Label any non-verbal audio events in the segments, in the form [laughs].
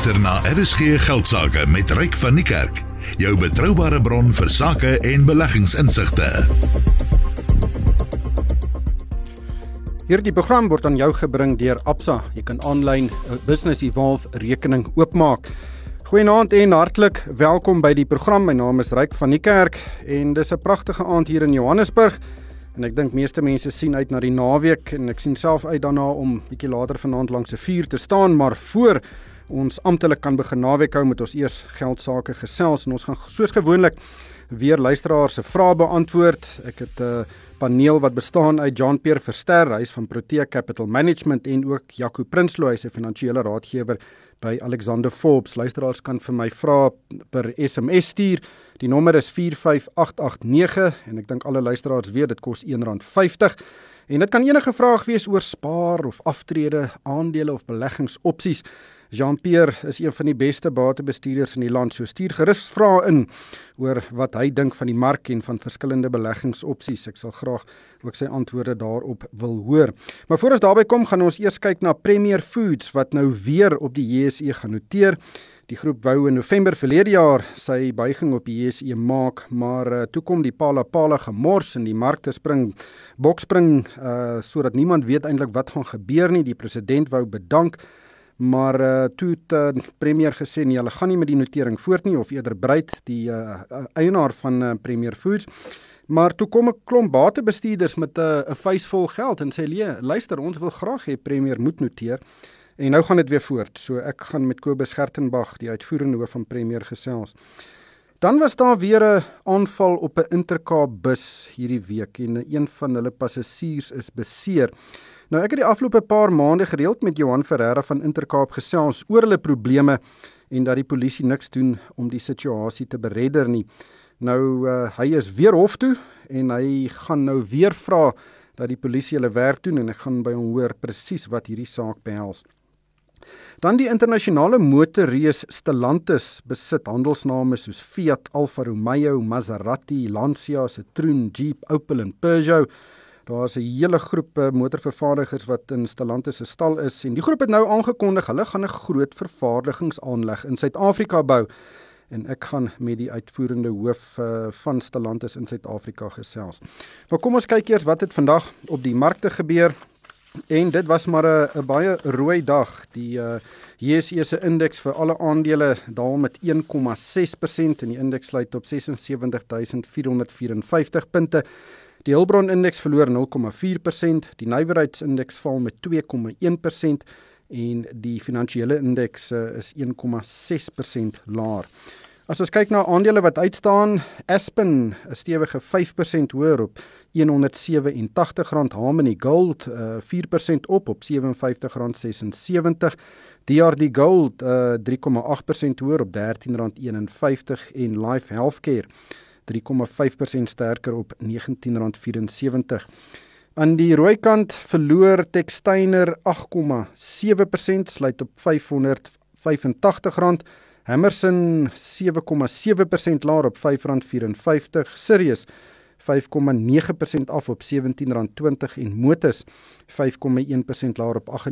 luister na RSG Geldsaake met Ryk van die Kerk, jou betroubare bron vir sake en beleggingsinsigte. Hierdie program word aan jou gebring deur Absa. Jy kan aanlyn 'n Business Evolve rekening oopmaak. Goeienaand en hartlik welkom by die program. My naam is Ryk van die Kerk en dis 'n pragtige aand hier in Johannesburg. En ek dink meeste mense sien uit na die naweek en ek sien self uit daarna om bietjie later vanaand langs 'n vuur te staan, maar voor ons amptelik kan begin naweek hou met ons eers geld sake gesels en ons gaan soos gewoonlik weer luisteraars se vrae beantwoord. Ek het 'n uh, paneel wat bestaan uit John Pierre Verster, hy's van Protea Capital Management en ook Jaco Prinsloo, hy's 'n finansiële raadgewer by Alexander Forbes. Luisteraars kan vir my vra per SMS stuur. Die nommer is 45889 en ek dink alle luisteraars weet dit kos R1.50. En dit kan enige vraag wees oor spaar of aftrede, aandele of beleggingsopsies. Jean-Pierre is een van die beste batebestuurders in die land. So stuur gerus vrae in oor wat hy dink van die mark en van verskillende beleggingsopsies. Ek sal graag ook sy antwoorde daarop wil hoor. Maar voor ons daarby kom, gaan ons eers kyk na Premier Foods wat nou weer op die JSE gaan noteer. Die groep wou in November verlede jaar sy buiging op die JSE maak, maar uh, toe kom die pala pala gemors en die markte spring bokspring uh sodat niemand weet eintlik wat gaan gebeur nie. Die president wou bedank maar uh, toe het uh, premier gesê nee, hulle gaan nie met die notering voort nie of eerder breed die uh, eienaar van uh, Premier Foods. Maar toe kom 'n klomp batebestuurders met 'n uh, vuis vol geld en sê nee, luister, ons wil graag hê Premier moet noteer. En nou gaan dit weer voort. So ek gaan met Kobus Gertenbach, die uitvoerende hoof van Premier gesels. Dan was daar weer 'n aanval op 'n Intercape bus hierdie week en een van hulle passasiers is beseer. Nou ek het die afgelope paar maande gereeld met Johan Ferreira van Intercape gesels oor hulle probleme en dat die polisie niks doen om die situasie te beredder nie. Nou uh, hy is weer hof toe en hy gaan nou weer vra dat die polisie hulle werk doen en ek gaan by hom hoor presies wat hierdie saak behels. Dan die internasionale motorreus Stellantis besit handelsname soos Fiat, Alfa Romeo, Maserati, Lancia, Citroen, Jeep, Opel en Peugeot. Daar's 'n hele groep eh, motorvervaardigers wat in Stellantis se stal is en die groep het nou aangekondig hulle gaan 'n groot vervaardigingsaanleg in Suid-Afrika bou en ek gaan met die uitvoerende hoof uh, van Stellantis in Suid-Afrika gesels. Maar kom ons kyk eers wat het vandag op die markte gebeur. En dit was maar 'n baie rooi dag. Die uh, JSE se indeks vir alle aandele daal met 1,6% en die indeks sluit op 76454 punte. Die Hulbron indeks verloor 0,4%, die nywerheidsindeks val met 2,1% en die finansiële indeks uh, is 1,6% laer. As ons kyk na aandele wat uitstaan, Aspen is stewige 5% hoër op R187, Harmony Gold uh, eh, 4% op op R57.76, DRD Gold uh, 3,8% hoër op R13.51 en Life Healthcare 3,5% sterker op R19.74. Aan die rooi kant verloor Textainer 8,7% sluit op R585. Hammerson 7,7% laer op R5.54. Sirius 5,9% af op R17.20 en Motus 5,1% laer op R98.14.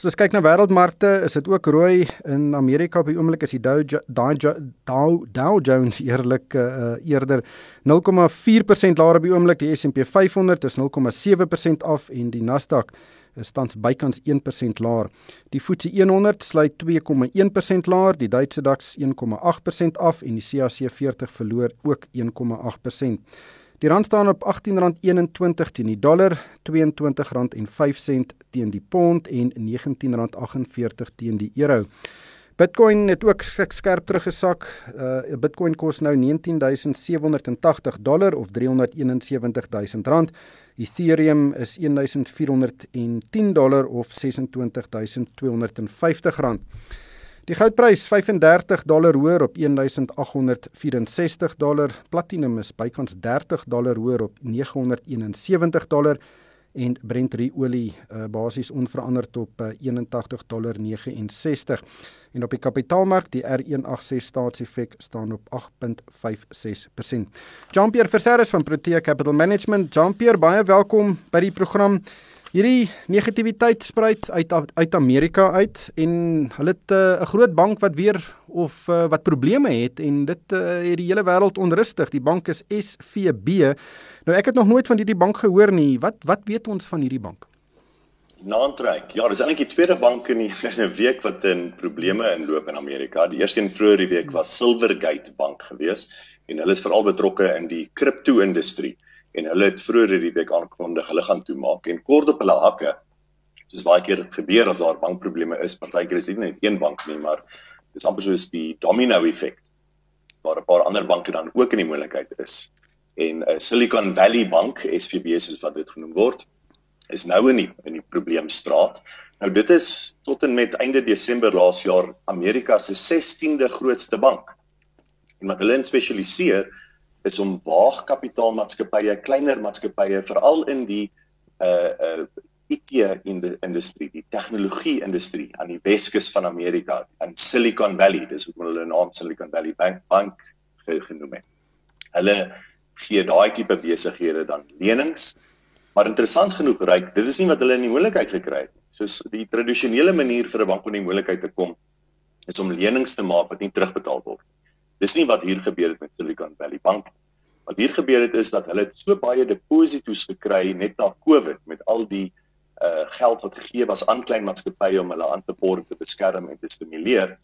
As ons kyk na wêreldmarkte, is dit ook rooi in Amerika op die oomblik is die Dow Dow Dow, Dow Jones eerlik uh, eerder 0,4% laer op die oomblik, die S&P 500 is 0,7% af en die Nasdaq is tans bykans 1% laer. Die FTSE 100 sluit 2,1% laer, die Duitse DAX 1,8% af en die CAC 40 verloor ook 1,8%. Die rand staan op R18.21 teen die dollar, R22.05 teen die pond en R19.48 teen die euro. Bitcoin het ook skerp teruggesak. Uh Bitcoin kos nou 19780 dollar of 371000 rand. Ethereum is 1410 dollar of 26250 rand. Die goudprys 35 dollar hoër op 1864 dollar. Platinum is bykans 30 dollar hoër op 971 dollar en Brent olie uh, basies onveranderd op uh, 81 dollar 69. En op die kapitaalmark die R186 staatseffek staan op 8.56%. Jean-Pierre Verserres van Protea Capital Management. Jean-Pierre, baie welkom by die program. Hierdie negativiteit spruit uit uit Amerika uit en hulle het eh, 'n uh, groot bank wat weer of uh, wat probleme het en dit uh, het die hele wêreld onrustig. Die bank is SVB. Nou ek het nog nooit van hierdie bank gehoor nie. Wat wat weet ons van hierdie bank? Naantrek. Ja, dis eintlik die tweede bank in die [laughs] in 'n week wat in probleme inloop in Amerika. Die eerste een vroeër die week was Silvergate Bank geweest en hulle is veral betrokke in die kripto-industrie en hulle het vroeër hierdie week aangekondig hulle gaan toemaak en kort op hulle hakke soos baie keer gebeur as daar bankprobleme is partykeer is dit nie net een bank nie maar dis amper soos die domino effek waar 'n paar ander banke dan ook in die moontlikheid is. En uh, Silicon Valley Bank SVB soos wat dit genoem word is nou in die in die probleemstraat. Nou dit is tot en met einde Desember laas jaar Amerika se 16de grootste bank. En wat hulle spesialiseer is om waagkapitaalmaatskappye, kleiner maatskappye veral in die uh uh IT in die industrie, die tegnologie industrie aan die Weskus van Amerika, in Silicon Valley, dis hoe hulle naam Silicon Valley Bank Bank genoem het. Hulle gee daai tipe besighede dan lenings. Maar interessant genoeg, ryk, dit is nie wat hulle in die moontlikheid gekry het. Soos die tradisionele manier vir 'n bank om in die moontlikheid te kom is om lenings te maak wat nie terugbetaal word nie. Dis nie wat hier gebeur het met Silicon Valley Bank. Wat hier gebeur het is dat hulle so baie deposito's gekry net na Covid met al die uh geld wat gegee was aan klein maatskappye om hulle aan te borg te beskerm en te stimuleer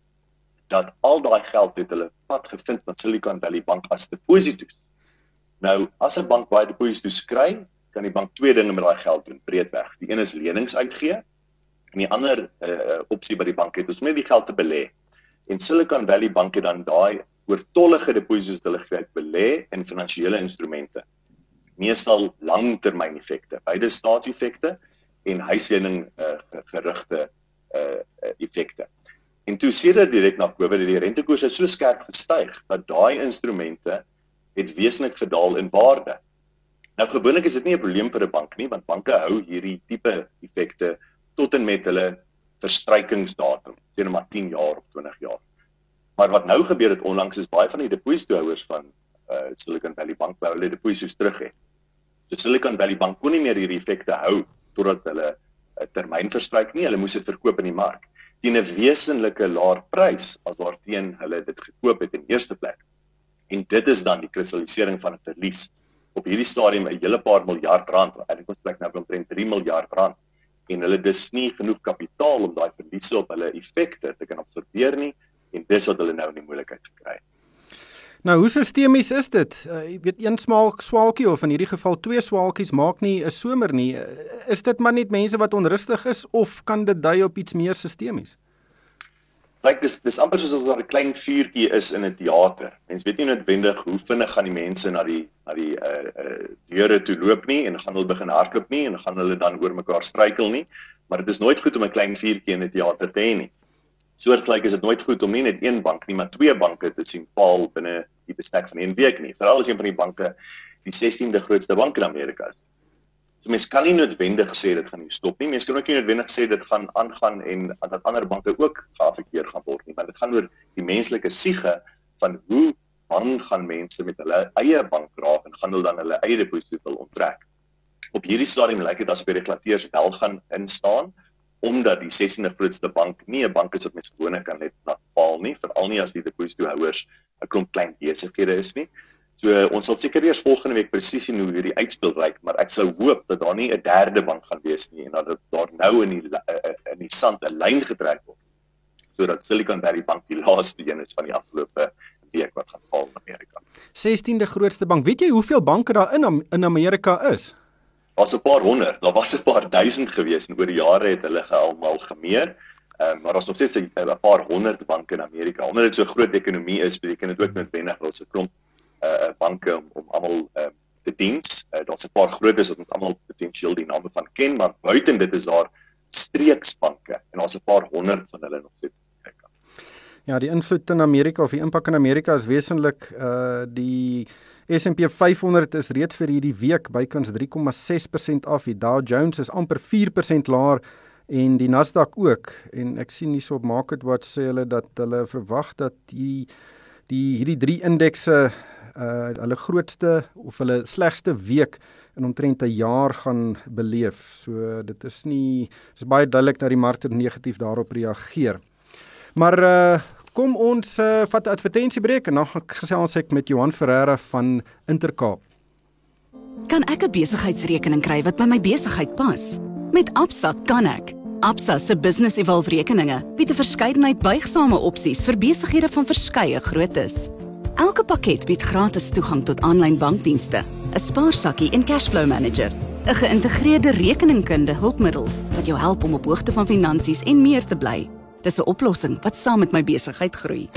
dat al daai geld het hulle pad gevind na Silicon Valley Bank as deposito's. Nou, as 'n bank baie deposito's kry, kan die bank twee dinge met daai geld doen breedweg. Die een is lenings uitgee en die ander uh opsie by die bank het is om net die geld te belê. En Silicon Valley Bank het dan daai oortollige deposito's hulle gebruik belê in finansiële instrumente. Meestal langtermyn effekte, beide staatseffekte en huislening uh, gerigte uh effekte. En toe sien dit direk na Covid dat die rentekoerse so skerp gestyg dat daai instrumente het wesentlik gedaal in waarde. Nou gewoonlik is dit nie 'n probleem vir 'n bank nie want banke hou hierdie tipe effekte tot en met hulle verstrykingsdatum, sê net maar 10 jaar of 20 jaar. Maar wat nou gebeur het onlangs is baie van die depositohouers van uh Silicon Valley Bank wou hulle deposito's terug hê. So Silicon Valley Bank kon nie meer hierdie effekte hou totdat hulle 'n termyn verstryk nie. Hulle moes dit verkoop in die mark teen 'n wesenlike laer prys as waarteen hulle dit gekoop het in eerste plek. En dit is dan die kristallisering van 'n verlies op hierdie stadium 'n hele paar miljard rand. Eintlik ons plek nou omtrent 3 miljard rand en hulle dis nie genoeg kapitaal om daai verliese op hulle effekte te kan absorbeer nie en dis wat hulle nou in die moeilikheid gekry het. Nou, hoe sistemies is dit? Uh, jy weet een smaal swaalkie of in hierdie geval twee swaalkies maak nie 'n somer nie. Uh, is dit maar net mense wat onrustig is of kan dit dui op iets meer sistemies? Lyk dis dis amper soos as daar 'n klein vuurtjie is in 'n teater. Mens weet nie noodwendig hoe vinnig gaan die mense na die na die uh uh deure toe loop nie en gaan hulle begin hardloop nie en gaan hulle dan oor mekaar struikel nie, maar dit is nooit goed om 'n klein vuurtjie in 'n teater te hê nie soortgelyk is dit nooit goed om nie net een bank nie, maar twee banke te sien val binne die bestek van 'n week nie. Veral as een van die banke die 16de grootste bank in Amerika is. So mense kan nie noodwendig sê dit gaan nie stop nie. Mense kan ook nie noodwendig sê dit gaan aangaan en dat ander banke ook geaffekteer gaan word nie, want dit gaan oor die menslike siege van hoe bang gaan mense met hulle eie bank raak en gaan hulle dan hulle eie deposito wil onttrek. Op hierdie stadium lyk dit asof die regulateurs wel gaan instaan omdat die 16de grootste bank nie 'n bank is wat mens gewoonlik kan net laat val nie, veral nie as die depositohouers 'n klomp klein besighede is nie. So ons sal seker eers volgende week presies sien hoe hierdie uitspel lyk, maar ek sou hoop dat daar nie 'n derde bank gaan wees nie en dat daar nou in die eh, eh, in die sand 'n lyn getrek word sodat Silicon Valley Bank die laaste een is van die afgelope week wat gaan val in Amerika. 16de grootste bank. Weet jy hoeveel banke daar in in Amerika is? Was 'n paar honderd, daar was 'n paar duisend gewees en oor die jare het hulle almal gemeer. Ehm um, maar ons nog steeds 'n paar honderd banke in Amerika. Omdat dit so groot ekonomie is, beteken dit ook noodwendig dat ons 'n klomp uh uh banke om om almal ehm uh, te diens. Uh, Daar's 'n paar grootes wat ons almal potensieel die name van ken, maar buiten dit is daar streeksbanke en daar's 'n paar honderd van hulle nog steeds. Ja, die invloed in Amerika of die impak in Amerika is wesentlik uh die S&P 500 is reeds vir hierdie week bykans 3,6% af. Die Dow Jones is amper 4% laer en die Nasdaq ook. En ek sien hierso op MarketWatch sê hulle dat hulle verwag dat die die hierdie drie indekse uh hulle grootste of hulle slegste week in omtrent 'n jaar gaan beleef. So dit is nie dis baie duidelik dat die markte negatief daarop reageer. Maar uh kom ons uh, vat 'n advertensiebreek en dan gesels ek met Johan Ferreira van Intercape. Kan ek 'n besigheidsrekening kry wat by my besigheid pas? Met Absa kan ek. Absa se Business Evolve rekeninge bied 'n verskeidenheid buigsame opsies vir besighede van verskeie groottes. Elke pakket bied gratis toegang tot aanlyn bankdienste, 'n spaarsakkie en cashflow manager, 'n geïntegreerde rekeningkunde hulpmiddel wat jou help om op hoogte van finansies en meer te bly. Dis 'n oplossing wat saam met my besigheid groei.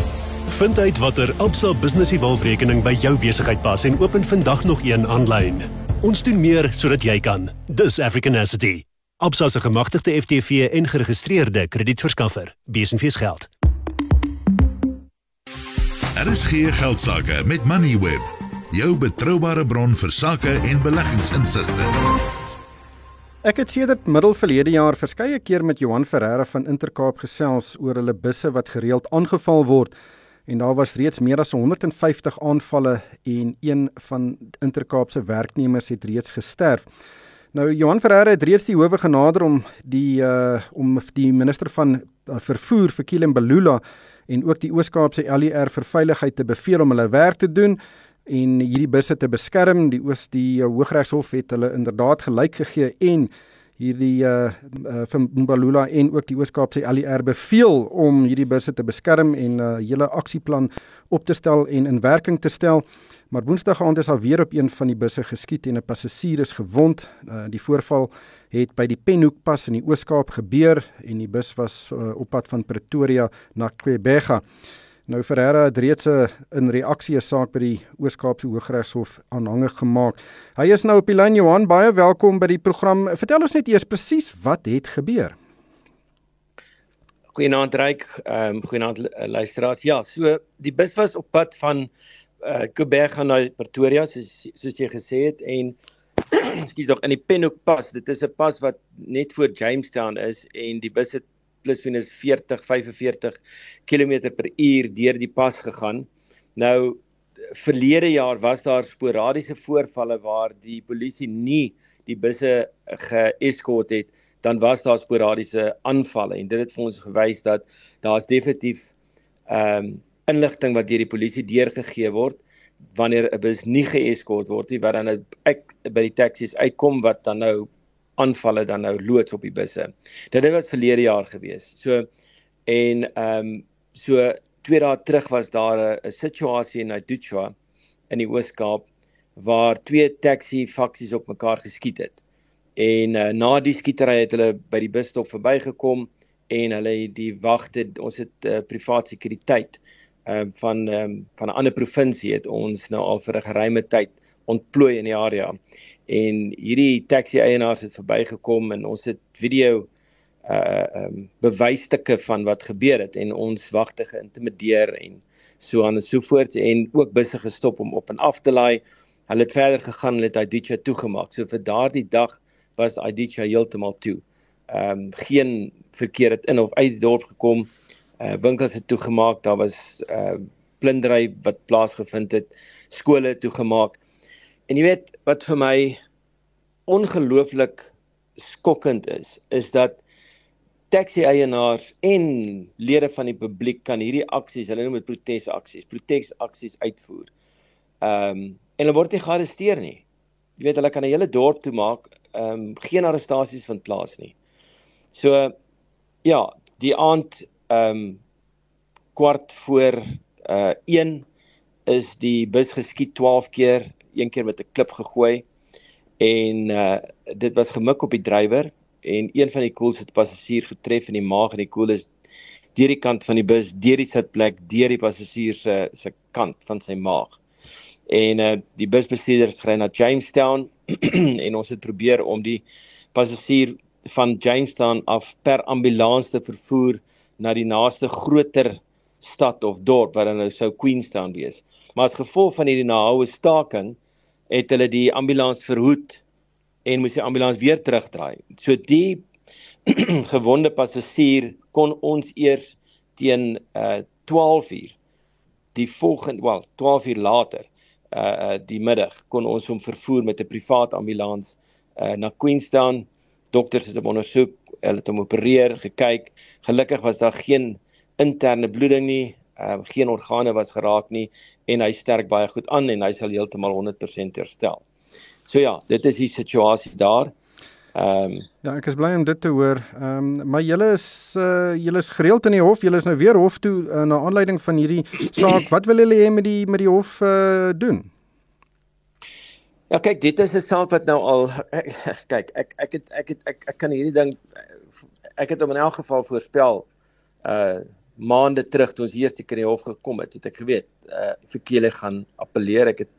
Vind uit watter Absa Business Evolve rekening by jou besigheid pas en open vandag nog een aanlyn. Ons doen meer sodat jy kan. Dis Africanacity. Absa se gemagtigde FTV en geregistreerde kredietverskaffer. Besenfees geld. Er is geen geldsaake met Moneyweb, jou betroubare bron vir sake en beleggingsinsigte. Ek het sedert middel verlede jaar verskeie keer met Johan Ferreira van Intercape gesels oor hulle busse wat gereeld aangeval word en daar was reeds meer as 150 aanvalle en een van Intercape se werknemers het reeds gesterf. Nou Johan Ferreira het reeds die howe genader om die uh om die minister van uh, vervoer vir Kilian Balula en ook die Oos-Kaapse LER vir veiligheid te beveel om hulle werk te doen en hierdie busse te beskerm. Die Oos die uh, Hooggeregshof het hulle inderdaad gelyk gegee en hierdie uh, uh van Mbalula en ook die Oos-Kaapse LER beveel om hierdie busse te beskerm en 'n uh, hele aksieplan op te stel en in werking te stel. Maar Woensdag aand is daar weer op een van die busse geskiet en 'n passasier is gewond. Uh, die voorval het by die Penhoekpas in die Oos-Kaap gebeur en die bus was uh, op pad van Pretoria na Quebega. Nou Ferreira het reeds 'n in reaksie 'n saak by die Oos-Kaapse Hooggeregshof aanhangig gemaak. Hy is nou op die lyn Johan, baie welkom by die program. Vertel ons net eers presies wat het gebeur. Goeienaand Ryk, ehm um, goeienaand luisteraars. Ja, so die bus was op pad van uh Quebec gaan na Pretoria soos soos jy gesê het en [clears throat] skuis tog in die Penhoek pas. Dit is 'n pas wat net voor Jamestown is en die bus het plus minus 40 45 km per uur deur die pas gegaan. Nou verlede jaar was daar sporadiese voorvalle waar die polisie nie die busse geeskort het dan was daar sporadiese aanvalle en dit het vir ons gewys dat daar's definitief ehm um, inligting wat deur die polisie deurgegee word wanneer 'n bus nie geeskort word nie wat dan nou ek by die taksies uitkom wat dan nou aanvalle dan nou loods op die busse. Dit het was verlede jaar gewees. So en ehm um, so twee dae terug was daar 'n situasie in Aduchwa in die Oos-Kaap waar twee taxi faksies op mekaar geskiet het. En uh, na die skietery het hulle by die busstop verbygekom en hulle het die wagte ons het uh, privaat sekuriteit ehm uh, van ehm um, van 'n ander provinsie het ons nou al vir 'n geruime tyd ontplooi in die area. En hierdie taxi eienaars het verbygekom en ons het video uh um, bewysstukke van wat gebeur het en ons wagte geïntimideer en so aan en so voort en ook busse gestop om op en af te laai. Hulle het verder gegaan, hulle het Aidicha toegemaak. So vir daardie dag was Aidicha heeltemal toe. Ehm um, geen verkeer het in of uit die dorp gekom uh winkels het toegemaak, daar was uh plundering wat plaasgevind het, skole toegemaak. En jy weet wat vir my ongelooflik skokkend is, is dat taxi eienaars en lede van die publiek kan hierdie aksies, hulle noem dit protesaksies, protesaksies uitvoer. Ehm um, en hulle word nie gearresteer nie. Jy weet hulle kan 'n hele dorp toe maak, ehm um, geen arrestasies vind plaas nie. So ja, die aand ehm um, kwart voor uh 1 is die bus geskiet 12 keer, een keer met 'n klip gegooi en uh dit was gemik op die drywer en een van die koels het passasier getref in die maag en die koel is deur die kant van die bus, deur die sitplek, deur die passasier se se kant van sy maag. En uh die busbestuurder het gery na Jamestown [clears throat] en ons het probeer om die passasier van Jamestown af per ambulans te vervoer na die naaste groter stad of dorp wat dan nou sou Queenstown wees. Maar as gevolg van hierdie nahoue staking het hulle die ambulans verhoed en moes die ambulans weer terugdraai. So die [clears throat] gewonde passasier kon ons eers teen uh 12 uur die volgende wel 12 uur later uh die middag kon ons hom vervoer met 'n privaat ambulans uh na Queenstown. Dokters het hom ondersoek, hulle het hom opereer, gekyk. Gelukkig was daar geen interne bloeding nie, ehm um, geen organe was geraak nie en hy sterk baie goed aan en hy sal heeltemal 100% herstel. So ja, dit is die situasie daar. Ehm um, ja, ek is bly om dit te hoor. Ehm um, maar julle is uh julle is gereeld in die hof. Julle is nou weer hof toe uh, na aanleiding van hierdie saak. Wat wil julle hê met die met die hof uh doen? Ja, kyk, dit is 'n saak wat nou al ek, [laughs] kyk, ek ek het ek het ek, ek kan hierdie ding ek het hom in elk geval voorspel uh maande terug toe ons eers die keer hof gekom het, het ek geweet uh Fikile gaan appeleer. Ek het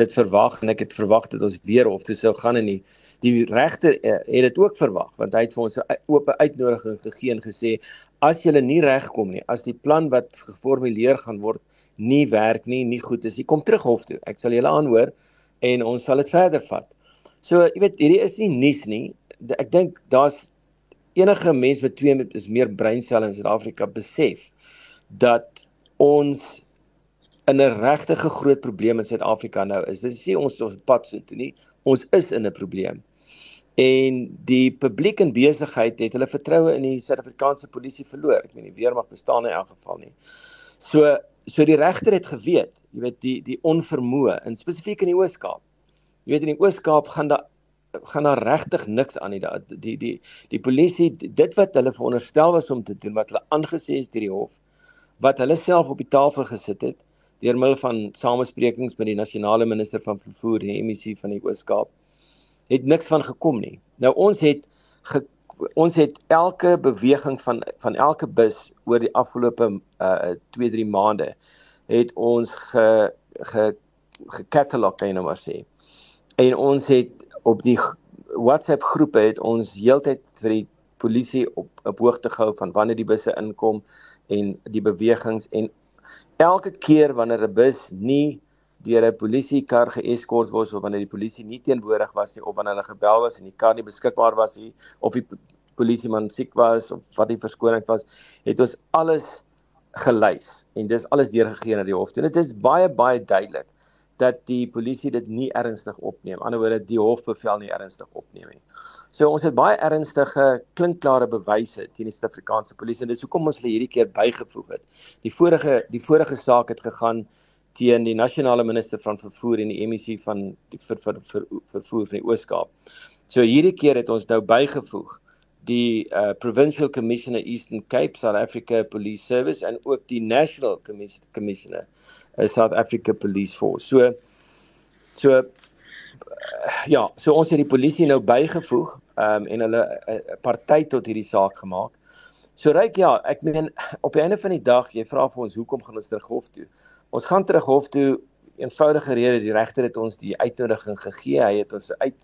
dit verwag en ek het verwag dat ons weer hof toe sou gaan en die die regter uh, het dit ook verwag want hy het vir ons 'n oop uitnodiging gegee en gesê as jy nie regkom nie as die plan wat geformuleer gaan word nie werk nie nie goed is jy kom terug hof toe. Ek sal julle aanhoor en ons sal dit verder vat. So jy weet hierdie is nie nuus nie. Ek dink daar's enige mens met twee is meer breinselle in Suid-Afrika besef dat ons in 'n regtige groot probleem in Suid-Afrika nou is. Dis nie ons op pad so toe nie. Ons is in 'n probleem. En die publiek en besigheid het hulle vertroue in die Suid-Afrikaanse polisie verloor. Ek meen die weermag bestaan in elk geval nie. So so die regter het geweet, jy weet die die onvermoë in spesifiek in die Oos-Kaap. Jy weet in die Oos-Kaap gaan daar gaan daar regtig niks aan nie. Die die die die polisie dit wat hulle veronderstel was om te doen wat hulle aangesê is deur die hof wat hulle self op die tafel gesit het deur middel van samesprekings met die nasionale minister van vervoer en die MEC van die Oos-Kaap het niks van gekom nie. Nou ons het ge, ons het elke beweging van van elke bus oor die afgelope uh 2 3 maande het ons ge ge gekatalog kan jy nou maar sê. En ons het op die WhatsApp groepe het ons heeltyd vir die polisie op op hoogte gehou van wanneer die busse inkom en die bewegings en elke keer wanneer 'n bus nie deur 'n polisiekar geeskort word of wanneer die polisie nie teenwoordig was nie of wanneer hulle gebel was en die kar nie beskikbaar was nie of die polisieman siek was of wat die verskoning was, het ons alles gelys en dis alles deurgegee na die hof. En dit is baie baie duidelik dat die polisie dit nie ernstig opneem. Anderswoorde die hofbevel nie ernstig opneem nie. So ons het baie ernstige klinkklare bewyse teen die Suid-Afrikaanse polisie en dis hoekom ons hulle hierdie keer bygevoeg het. Die vorige die vorige saak het gegaan teen die nasionale minister van vervoer en die MEC van die ver, ver, ver, vervoer van die Oos-Kaap. So hierdie keer het ons nou bygevoeg die uh, Provincial Commissioner Eastern Cape South Africa Police Service en ook die National Commissioner South Africa Police Force. So so uh, ja, so ons het die polisie nou bygevoeg um, en hulle 'n uh, uh, party tot hierdie saak gemaak. So ryk ja, ek meen op die einde van die dag, jy vra vir ons hoekom gaan ons terug hof toe? Ons gaan terug hof toe eenvoudige rede, die regter het ons die uitnodiging gegee. Hy het ons uit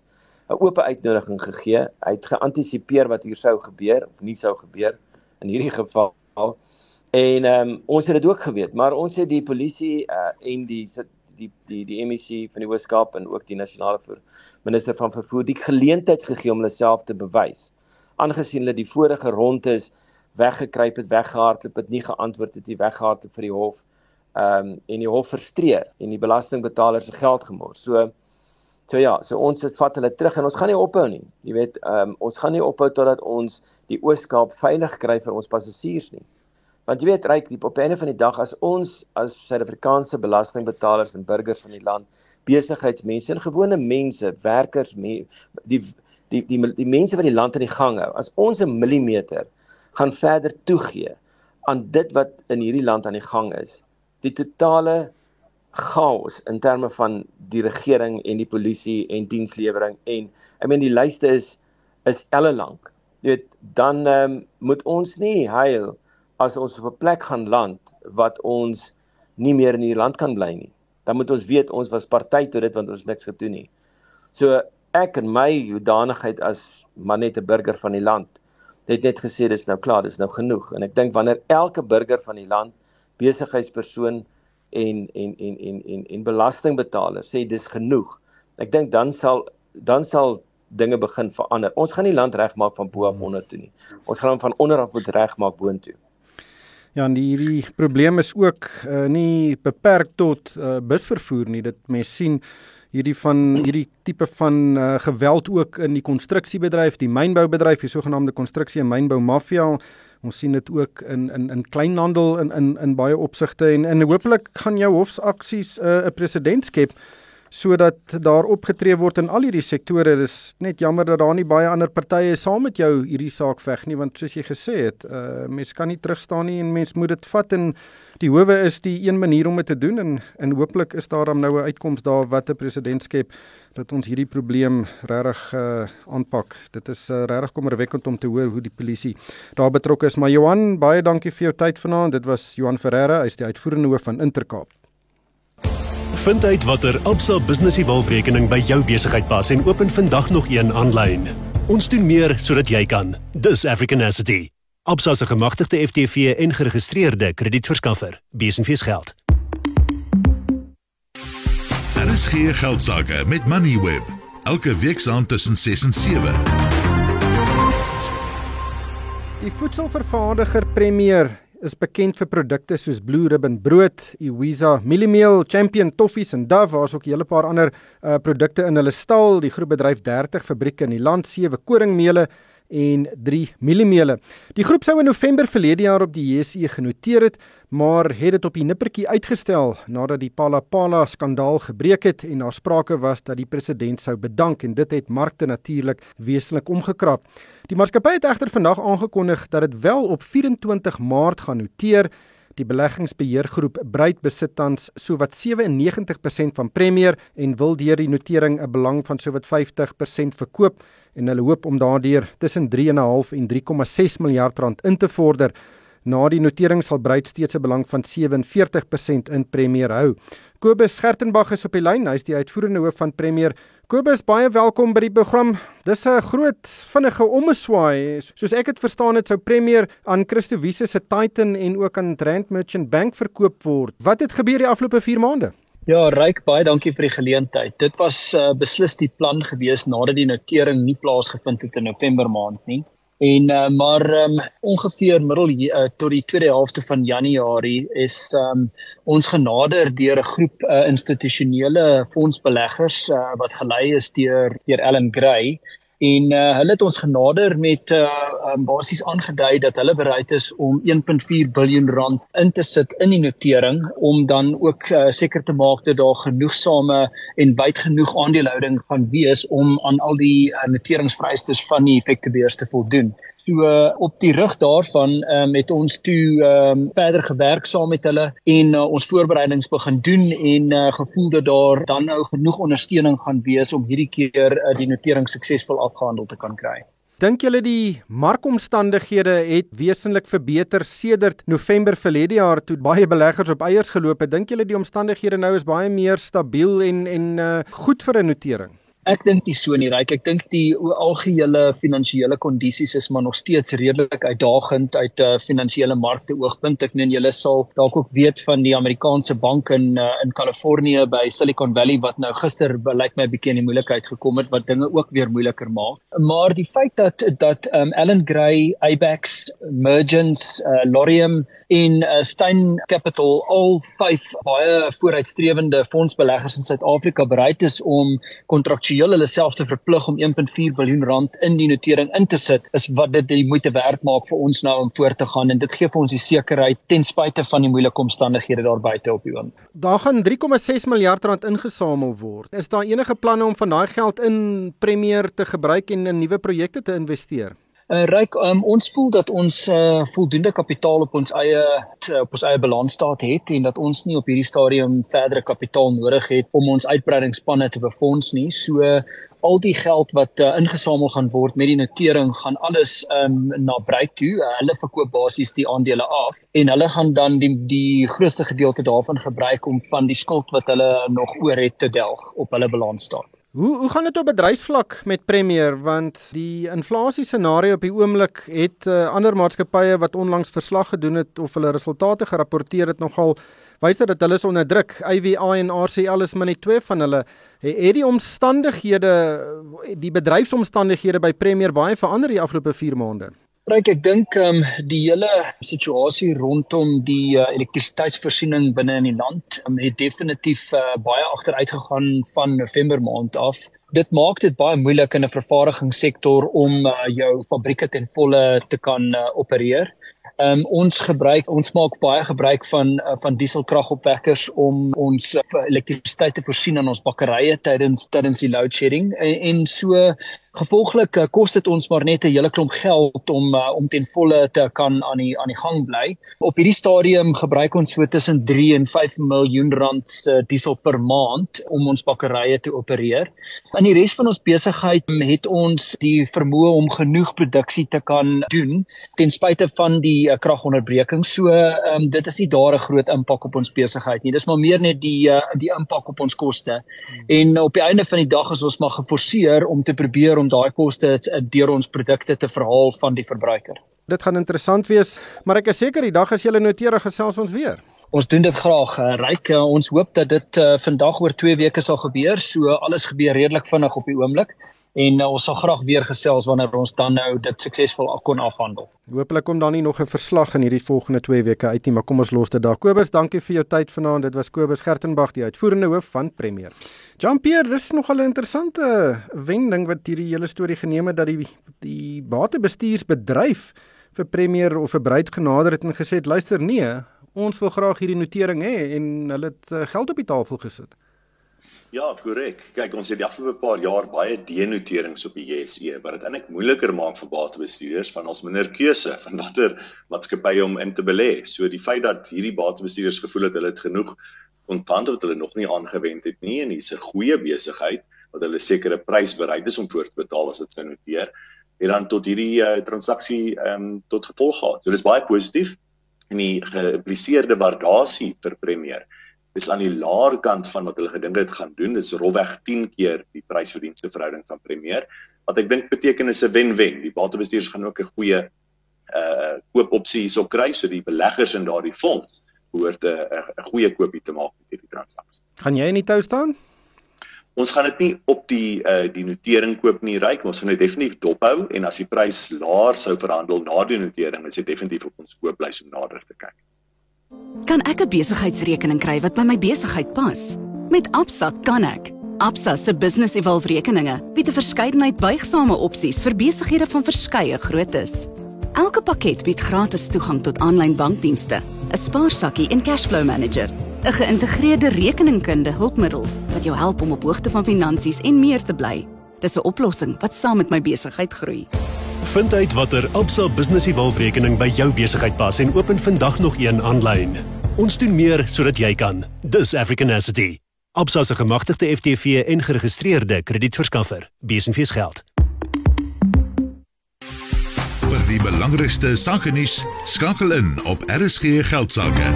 'n oop uitnodiging gegee. Hy het geantisipeer wat hier sou gebeur of nie sou gebeur in hierdie geval. En ehm um, ons het dit ook geweet, maar ons het die polisie uh, en die die die die MEC van die Weskaap en ook die nasionale minister van vervoer die geleentheid gegee om hulle self te bewys. Aangesien hulle die vorige ronde is weggekruip het, weggehardloop het, nie geantwoord het nie, weggehardloop vir die hof. Ehm um, en die hof frustreer en die belastingbetalers se geld gemors. So so ja, so ons het vat hulle terug en ons gaan nie ophou nie. Jy weet, ehm um, ons gaan nie ophou totdat ons die Ooskaap veilig kry vir ons passasiers nie. Want jy weet ryk die op einde van die dag as ons as Suid-Afrikaanse belastingbetalers en burgers van die land, besigheidsmense en gewone mense, werkers, me, die die die die mense wat die land in die gang hou, as ons 'n millimeter gaan verder toegee aan dit wat in hierdie land aan die gang is, die totale chaos in terme van die regering en die polisie en dienslewering en ek meen die lyste is is elle lank. Jy weet, dan um, moet ons nie huil as ons op 'n plek gaan land wat ons nie meer in hierdie land kan bly nie. Dan moet ons weet ons was party tot dit want ons niks gedoen nie. So ek en my hoedanigheid as maar net 'n burger van die land het net gesê dis nou klaar, dis nou genoeg en ek dink wanneer elke burger van die land besigheidspersoon en en en en en en belastingbetaler sê dis genoeg. Ek dink dan sal dan sal dinge begin verander. Ons gaan nie land regmaak van bo af onder toe nie. Ons gaan hom van onder af moet regmaak boontoe. Ja, en hierdie probleem is ook uh, nie beperk tot uh, busvervoer nie. Dit mens sien hierdie van hierdie tipe van uh, geweld ook in die konstruksiebedryf, die mynboubedryf, die sogenaamde konstruksie en mynbou mafia. Ons sien dit ook in in in kleinhandel in in in baie opsigte en en hopelik gaan jou hofsaksies 'n uh, presedent skep sodat daar opgetree word in al hierdie sektore. Dis net jammer dat daar nie baie ander partye saam met jou hierdie saak veg nie want soos jy gesê het, uh mens kan nie terugstaan nie en mens moet dit vat en die howe is die een manier om dit te doen en en hooplik is daar dan nou 'n uitkoms daar wat 'n president skep dat ons hierdie probleem regtig uh aanpak. Dit is uh, regtig kommerwekkend om te hoor hoe die polisie daar betrokke is. Maar Johan, baie dankie vir jou tyd vanaand. Dit was Johan Ferreira, hy's die uitvoerende hoof van Intercape. Vind uit watter Absa Business Evolve rekening by jou besigheid pas en open vandag nog een aanlyn. Ons doen meer sodat jy kan. Dis African Asset. Absa se gemagtigde FTV en geregistreerde kredietverskaffer. Besenfees geld. Daar is geen geld sake met Moneyweb. Elke week saam tussen 6 en 7. Die voedselvervaardiger Premier is bekend vir produkte soos Blue Ribbon brood, Iwiza mieliemeel, Champion toffies en Dove, waar's ook 'n hele paar ander uh, produkte in hulle stal. Die groep bedryf 30 fabrieke in die land, sewe koringmeele en 3 mieliemele. Die groep sou in November verlede jaar op die JSE genoteer het, maar het dit op die nippertjie uitgestel nadat die Palapala skandaal gebreek het en daar sprake was dat die president sou bedank en dit het markte natuurlik wesentlik omgekrap. Die maatskappy het egter vandag aangekondig dat dit wel op 24 Maart gaan noteer. Die beleggingsbeheergroep Bruit besit tans sowat 97% van Premier en wil deur die notering 'n belang van sowat 50% verkoop en hulle hoop om daardeur tussen 3.5 en 3.6 miljard rand in te vorder. Na die notering sal Bruit steeds 'n belang van 47% in Premier hou. Kobus Schertenbach is op die lyn. Hy is die uitvoerende hoof van Premier. Kobus, baie welkom by die program. Dis 'n groot vinnige ommeswaai. Soos ek dit verstaan het, sou Premier aan Christo Wiese se Titan en ook aan Rand Merchant Bank verkoop word. Wat het gebeur die afgelope 4 maande? Ja, Ryk, baie dankie vir die geleentheid. Dit was uh, beslis die plan gewees nadat die notering nie plaasgevind het in November maand nie. En uh, maar um, ongeveer middel uh, tot die tweede helfte van Januarie is um, ons genader deur 'n groep uh, institusionele fondsbeleggers uh, wat gelei is deur deur Ellen Gray en uh, hulle het ons genader met uh, um, basies aangedui dat hulle bereid is om 1.4 miljard rand in te sit in die notering om dan ook uh, seker te maak dat daar genoegsame en wyd genoeg aandelehouding gaan wees om aan al die uh, noteringsvereistes van die effektebeurs te voldoen. So uh, op die rug daarvan um, het ons toe um, verder gewerk saam met hulle en uh, ons voorbereidings begin doen en uh, gevoel dat daar dan nou genoeg ondersteuning gaan wees om hierdie keer uh, die notering suksesvol afgehandel te kan kry. Dink julle die markomstandighede het wesentlik verbeter sedert November verlede jaar toe baie beleggers op eiers geloop het? Dink julle die omstandighede nou is baie meer stabiel en en uh, goed vir 'n notering? Ek dink nie so nie, Ryk. Ek dink die algehele finansiële kondisies is maar nog steeds redelik uitdagend uit 'n uh, finansiële markte oogpunt. Ek meen julle sal dalk ook weet van die Amerikaanse bank in uh, in Kalifornië by Silicon Valley wat nou gister lyk my 'n bietjie in die moeilikheid gekom het wat dinge ook weer moeiliker maak. Maar die feit dat dat um, Allen Gray, Abax, Mergence, uh, Lorium en uh, Stein Capital al vyf baie vooruitstrewende fondsbeleggers in Suid-Afrika bereid is om kontrakte finansiëel hulle self te verplig om 1.4 miljard rand in die notering in te sit, is wat dit die moeite werd maak vir ons nou om voort te gaan en dit gee vir ons die sekerheid ten spyte van die moeilike omstandighede daar buite op die oom. Daar gaan 3.6 miljard rand ingesamel word. Is daar enige planne om van daai geld in Premier te gebruik en in nuwe projekte te investeer? Uh, Ryk, um, ons voel dat ons uh, voldoende kapitaal op ons eie op ons eie balansstaat het en dat ons nie op hierdie stadium verdere kapitaal nodig het om ons uitbreidingsspanne te befonds nie. So al die geld wat uh, ingesamel gaan word met die notering gaan alles um, na Break toe. Uh, hulle verkoop basies die aandele af en hulle gaan dan die die grootste gedeelte daarvan gebruik om van die skuld wat hulle nog oor het te delg op hulle balansstaat. Hoe hoe gaan dit op bedryfsvlak met Premier want die inflasie scenario op die oomblik het uh, ander maatskappye wat onlangs verslag gedoen het of hulle resultate gerapporteer het nogal wys dat hulle is onder druk. IWA en RCL is maar net twee van hulle. Het die omstandighede die bedryfsomstandighede by Premier baie verander die afgelope 4 maande? Ryk, ek dink ehm um, die hele situasie rondom die uh, elektrisiteitsvoorsiening binne in die land um, het definitief uh, baie agteruit gegaan van November maand af. Dit maak dit baie moeilik in 'n vervaardigingssektor om uh, jou fabrieke ten volle te kan uh, opereer. Ehm um, ons gebruik ons maak baie gebruik van uh, van dieselkragopwekkers om ons uh, elektrisiteit te voorsien aan ons bakkerye tydens tydens die load shedding en, en so Gevolglik uh, kos dit ons maar net 'n hele klomp geld om uh, om ten volle te kan aan die aan die gang bly. Op hierdie stadium gebruik ons so tussen 3 en 5 miljoen rand se diesel per maand om ons bakkerye te opereer. In die res van ons besigheid het ons die vermoë om genoeg produksie te kan doen ten spyte van die uh, kragonderbreking. So um, dit is nie daar 'n groot impak op ons besigheid nie. Dis maar meer net die uh, die impak op ons koste. Hmm. En op die einde van die dag is ons maar geforseer om te probeer om daai koste deur ons produkte te verhaal van die verbruiker. Dit gaan interessant wees, maar ek is seker die dag as jy noteer gesels ons weer. Ons doen dit graag. Uh, Ryk, uh, ons hoop dat dit uh, vandag oor 2 weke sal gebeur. So alles gebeur redelik vinnig op die oomblik en uh, ons sal graag weer gesels wanneer ons dan nou dit suksesvol kon afhandel. Hoopelik kom dan nie nog 'n verslag in hierdie volgende 2 weke uit nie, maar kom ons los dit daar. Kobus, dankie vir jou tyd vanaand. Dit was Kobus Gertenbach, die uitvoerende hoof van Premier. Jean-Pierre, dis nogal 'n interessante wending wat hierdie hele storie geneem het dat die die batebestuursbedryf vir Premier of vir Bruid genader het en gesê het, "Luister, nee, ons wil graag hierdie notering hê" en hulle het uh, geld op die tafel gesit. Ja, korrek. Kyk, ons het die afgelope paar jaar baie denoterings op die JSE wat dit eintlik moeiliker maak vir batebestuurders van ons minder keuse van watter maatskappye om in te belê. So die feit dat hierdie batebestuurders gevoel het hulle het genoeg kontant wat hulle nog nie aangewend het nie en hier's 'n goeie besigheid wat hulle sekere prys bereid is om voor te betaal as dit sou noteer, het dan tot hierdie uh, transaksie ehm um, tot gevolg gehad. So dis baie positief en die geïmpliseerde waardasie vir Premier is aan die laer kant van wat hulle gedink het gaan doen. Dit is rofweg 10 keer die prysverdienste verhouding van Premier. Wat ek dink beteken is 'n wen-wen. Die batebestuurders gaan ook 'n goeie uh koopopsie hierso kry, so die beleggers in daardie fonds behoort 'n goeie koopie te maak met hierdie transaksie. Gaan jy in die tou staan? Ons gaan dit nie op die uh die notering koop nie, ryk. Ons gaan dit definitief dophou en as die prys laer sou verhandel na die notering, is dit definitief op ons kooplys om nader te kyk. Kan ek 'n besigheidsrekening kry wat by my besigheid pas? Met Absa kan ek. Absa se Business Evolve rekeninge bied 'n verskeidenheid buigsame opsies vir besighede van verskeie groottes. Elke pakket bied gratis toegang tot aanlyn bankdienste, 'n spaarsakkie en cashflow manager, 'n geïntegreerde rekeningkunde hulpmiddel wat jou help om op hoogte van finansies en meer te bly. Dis 'n oplossing wat saam met my besigheid groei. Vind uit watter Absa Business Evolve rekening by jou besigheid pas en open vandag nog een aanlyn. Ons doen meer sodat jy kan. Dis Africanacity. Absa se gemagtigde FTV en geregistreerde kredietverskaffer. Besenfees geld. Die belangrikste sake nuus skakel in op RSG geldsaake.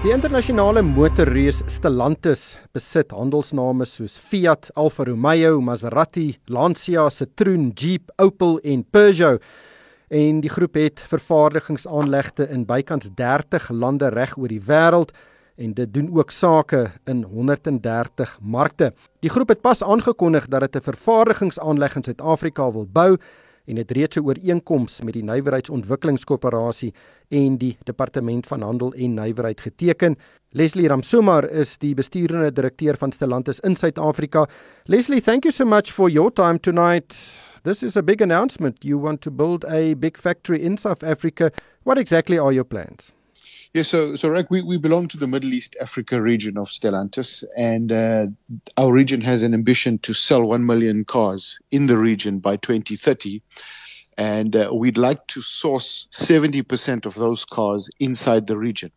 Die internasionale motorreus Stellantis besit handelsname soos Fiat, Alfa Romeo, Maserati, Lancia, Citroen, Jeep, Opel en Peugeot. En die groep het vervaardigingsaanlegte in bykans 30 lande reg oor die wêreld en dit doen ook sake in 130 markte. Die groep het pas aangekondig dat dit 'n vervaardigingsaanleg in Suid-Afrika wil bou en het reeds 'n ooreenkoms met die Nywerheidsontwikkelingskoöperasie en die Departement van Handel en Nywerheid geteken. Leslie Ramsumar is die besturende direkteur van Stellantis in Suid-Afrika. Leslie, thank you so much for your time tonight. This is a big announcement. You want to build a big factory in South Africa. What exactly are your plans? Yeah, so so Rick, we, we belong to the Middle East Africa region of Stellantis, and uh, our region has an ambition to sell one million cars in the region by 2030, and uh, we'd like to source 70% of those cars inside the region.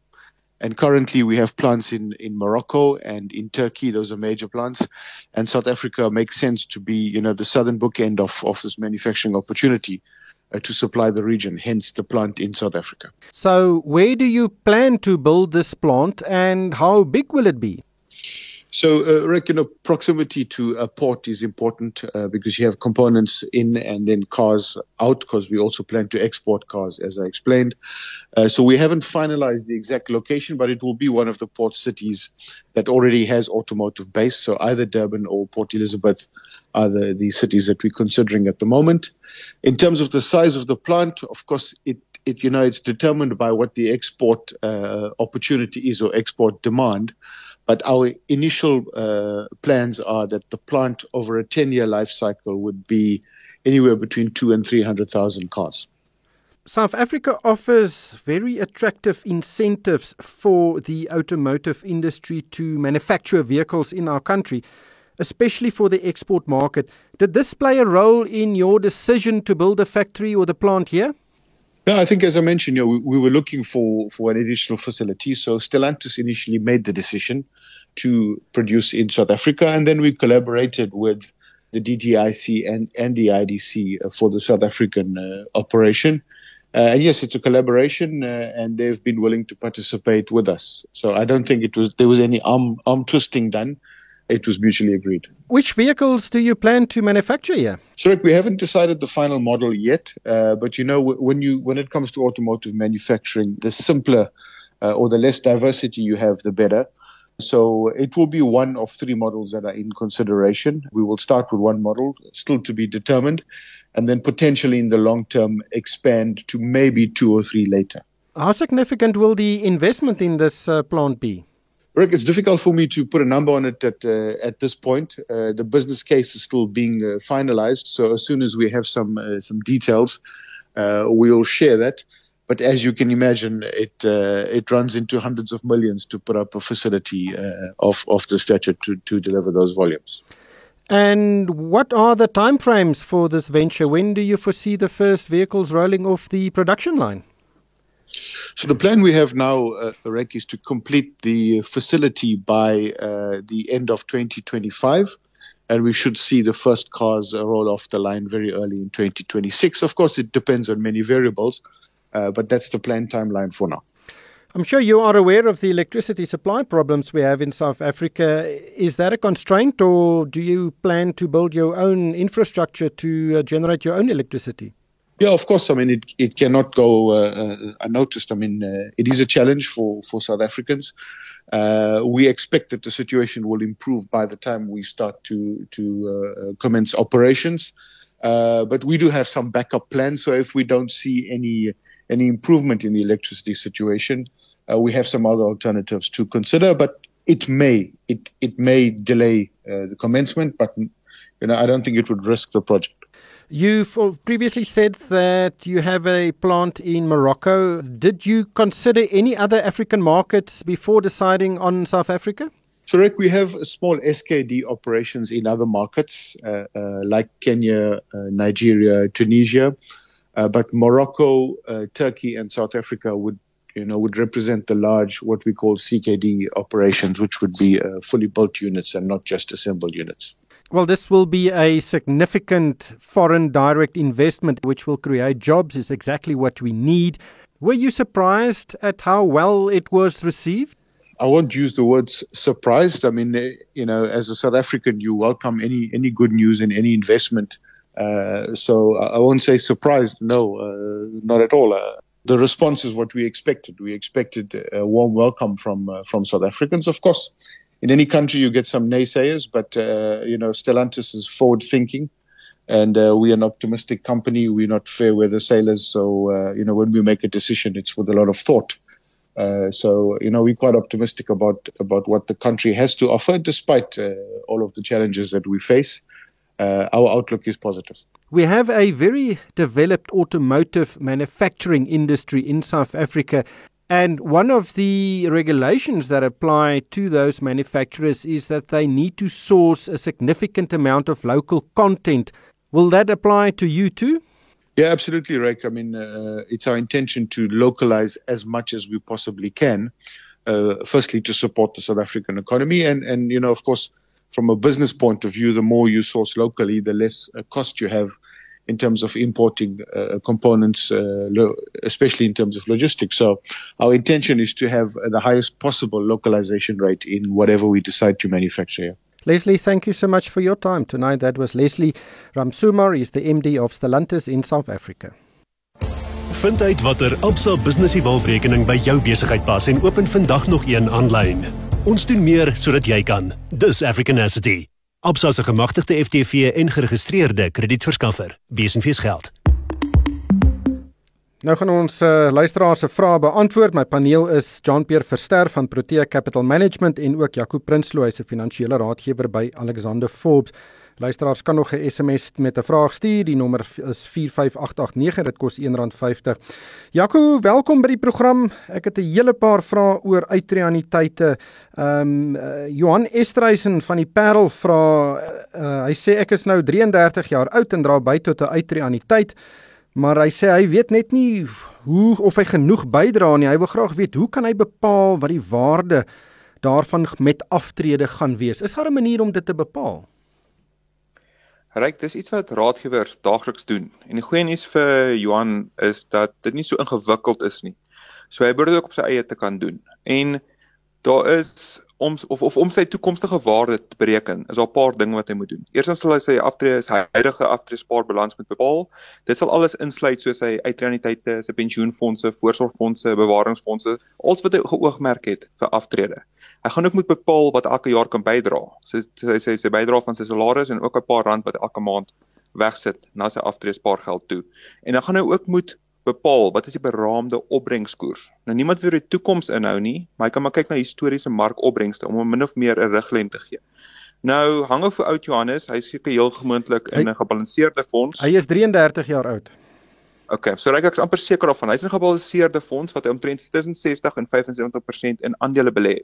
And currently, we have plants in in Morocco and in Turkey; those are major plants, and South Africa makes sense to be, you know, the southern bookend of of this manufacturing opportunity uh, to supply the region, hence the plant in South Africa. So, where do you plan to build this plant and how big will it be? So, uh, you know, proximity to a port is important uh, because you have components in and then cars out because we also plan to export cars, as I explained. Uh, so we haven't finalized the exact location, but it will be one of the port cities that already has automotive base. So either Durban or Port Elizabeth are the, the cities that we're considering at the moment. In terms of the size of the plant, of course, it, it you know, it's determined by what the export uh, opportunity is or export demand. But our initial uh, plans are that the plant over a 10 year life cycle would be anywhere between two and 300,000 cars. South Africa offers very attractive incentives for the automotive industry to manufacture vehicles in our country, especially for the export market. Did this play a role in your decision to build a factory or the plant here? Yeah, I think as I mentioned, you know, we, we, were looking for, for an additional facility. So Stellantis initially made the decision to produce in South Africa, and then we collaborated with the DTIC and, and the IDC for the South African uh, operation. Uh, yes, it's a collaboration, uh, and they've been willing to participate with us. So I don't think it was there was any arm arm twisting done. It was mutually agreed. Which vehicles do you plan to manufacture here? So we haven't decided the final model yet, uh, but you know when you when it comes to automotive manufacturing, the simpler uh, or the less diversity you have, the better. So it will be one of three models that are in consideration. We will start with one model, still to be determined and then potentially in the long term expand to maybe two or three later. How significant will the investment in this uh, plant be? Rick, it's difficult for me to put a number on it at uh, at this point. Uh, the business case is still being uh, finalized, so as soon as we have some uh, some details, uh, we'll share that. But as you can imagine, it it runs into hundreds of millions to put up a facility of of the stature to to deliver those volumes. And what are the timeframes for this venture? When do you foresee the first vehicles rolling off the production line? So the plan we have now, uh, Rek, is to complete the facility by uh, the end of 2025, and we should see the first cars roll off the line very early in 2026. Of course, it depends on many variables, uh, but that's the planned timeline for now. I'm sure you are aware of the electricity supply problems we have in South Africa. Is that a constraint, or do you plan to build your own infrastructure to uh, generate your own electricity? Yeah, of course. I mean, it, it cannot go uh, uh unnoticed. I mean, uh, it is a challenge for, for South Africans. Uh, we expect that the situation will improve by the time we start to to uh, commence operations. but we do have some backup plans. So if we don't see any any improvement in the electricity situation, uh, we have some other alternatives to consider, but it may it it may delay uh, the commencement, but you know I don't think it would risk the project. You've previously said that you have a plant in Morocco. Did you consider any other African markets before deciding on South Africa? Rick, we have small SKD operations in other markets uh, uh, like Kenya, uh, Nigeria, Tunisia. Uh, but Morocco, uh, Turkey, and South Africa would you know, would represent the large, what we call CKD operations, which would be uh, fully built units and not just assembled units. Well, this will be a significant foreign direct investment, which will create jobs, is exactly what we need. Were you surprised at how well it was received? I won't use the words surprised. I mean, eh, you know, as a South African, you welcome any any good news and any investment. Uh, so I won't say surprised. No, uh, not at all. Uh, the response is what we expected. We expected a warm welcome from uh, from South Africans. Of course, in any country you get some naysayers, but uh, you know Stellantis is forward thinking, and uh, we're an optimistic company. We're not fair weather sailors, so uh, you know when we make a decision, it's with a lot of thought. So you know we're quite optimistic about about what the country has to offer, despite all of the challenges that we face. our outlook is positive. We have a very developed automotive manufacturing industry in South Africa. And one of the regulations that apply to those manufacturers is that they need to source a significant amount of local content. Will that apply to you too? Yeah, absolutely, Rick. I mean, uh, it's our intention to localize as much as we possibly can. Uh, firstly, to support the South African economy, and and you know, of course, from a business point of view, the more you source locally, the less uh, cost you have in terms of importing uh, components, uh, lo- especially in terms of logistics. So our intention is to have the highest possible localization rate in whatever we decide to manufacture here. Leslie, thank you so much for your time tonight. That was Leslie Ramsumar, he's the MD of Stellantis in South Africa. Vind uit watter Absa Business Evolve-rekening by jou besigheid pas en open vandag nog een aanlyn. Ons doen meer sodat jy kan. Dis Africanacity. Absa se gemagtigde FTV en geregistreerde kredietverskaffer. Besenfees geld. Nou gaan ons uh, luisteraars se vrae beantwoord. My paneel is Jean-Pierre Verster van Protea Capital Management en ook Jaco Prinsloo, hy se finansiële raadgewer by Alexander Forbes. Luisteraars kan nog 'n SMS met 'n vraag stuur. Die nommer is 45889. Dit kos R1.50. Jaco, welkom by die program. Ek het 'n hele paar vrae oor uitreaniteite. Ehm um, uh, Johan Estreisen van die Parel vra uh, hy sê ek is nou 33 jaar oud en dra by tot 'n uitreaniteit. Maar hy sê hy weet net nie hoe of hy genoeg bydra nie. Hy wil graag weet hoe kan hy bepaal wat die waarde daarvan met aftrede gaan wees? Is daar 'n manier om dit te bepaal? Ryk, dis iets wat raadgewers daagliks doen. En die goeie nuus vir Johan is dat dit nie so ingewikkeld is nie. So hy behoort ook op sy eie te kan doen. En daar is om of of om sy toekomstige waarde te bereken, is daar 'n paar dinge wat hy moet doen. Eerstens sal hy sy aftrede sy huidige aftreespaarbalans moet bepaal. Dit sal alles insluit soos sy uitreuniteite, sy pensioenfonde, voorsorgfonde, bewaringsfonde, alles wat hy geoogmerk het vir aftrede. Hy gaan ook moet bepaal wat elke jaar kan bydra. So sy sê sy bydra van sy salaris en ook 'n paar rand wat elke maand wegsit na sy aftreespaargeld toe. En dan gaan hy ook moet bepaal wat is die beraamde opbrengskoers. Nou niemand wil die toekoms inhou nie, maar hy kan maar kyk na historiese markopbrengste om hom min of meer 'n riglyn te gee. Nou hang of vir oud Johannes, hy seker heel gemoontlik in 'n gebalanseerde fonds. Hy is 33 jaar oud. Okay, so reik ek amper seker of van hy's 'n gebalanseerde fonds wat hy omtrent tussen 60 en 75% in aandele belê.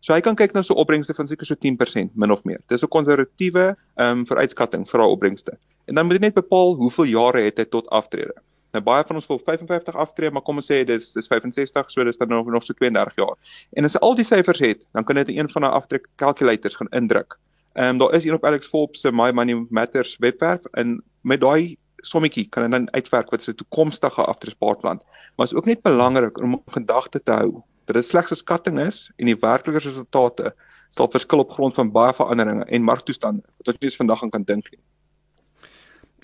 So hy kan kyk na so opbrengste van seker so 10% min of meer. Dis 'n konservatiewe ehm um, vooruitskatting vir daai opbrengste. En dan moet jy net bepaal hoeveel jare het hy tot aftrede. Nou baie van ons wil 55 aftree, maar kom ons sê dis dis 65, so dis dan nog nog so 32 jaar. En as jy al die syfers het, dan kan jy dit in een van daai aftrek calculators gaan indruk. Ehm um, daar is een op Alex Forbes se My Money Matters webwerf en met daai sommetjie kan dit dan uitwerk wat 'n toekomstige aftreespaarplan. Maar is ook net belangrik om gedagte te hou dat dit slegs 'n skatting is en die werklike resultate sal verskil op grond van baie veranderinge en marktoestande wat ons nie eens vandag aan kan dink nie.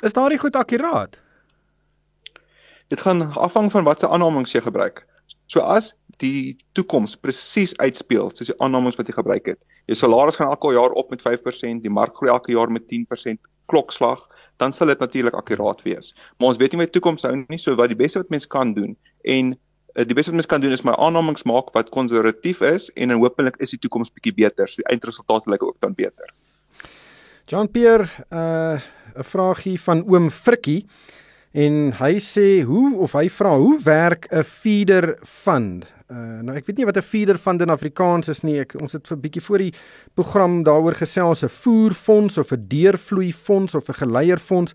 Is daardie goed akkuraat? Dit gaan afhang van watse aannames jy gebruik. So as die toekoms presies uitspeel soos die aannames wat jy gebruik het. Jou salaris gaan elke jaar op met 5%, die mark groei elke jaar met 10% klokslag, dan sal dit natuurlik akkuraat wees. Maar ons weet nie met toekoms nou nie so wat die beste wat mens kan doen en uh, die beste wat mens kan doen is my aannames maak wat konservatief is en dan hopelik is die toekoms bietjie beter. So die eindresultaat lyk ook dan beter. Jean Pierre, uh 'n vraagie van oom Frikkie en hy sê hoe of hy vra hoe werk 'n feeder fund? Uh, nou ek weet nie wat 'n feeder fund in Afrikaans is nie. Ek ons het vir bietjie voor die program daaroor gesels 'n voerfonds of 'n deurvloei fonds of 'n geleierfonds.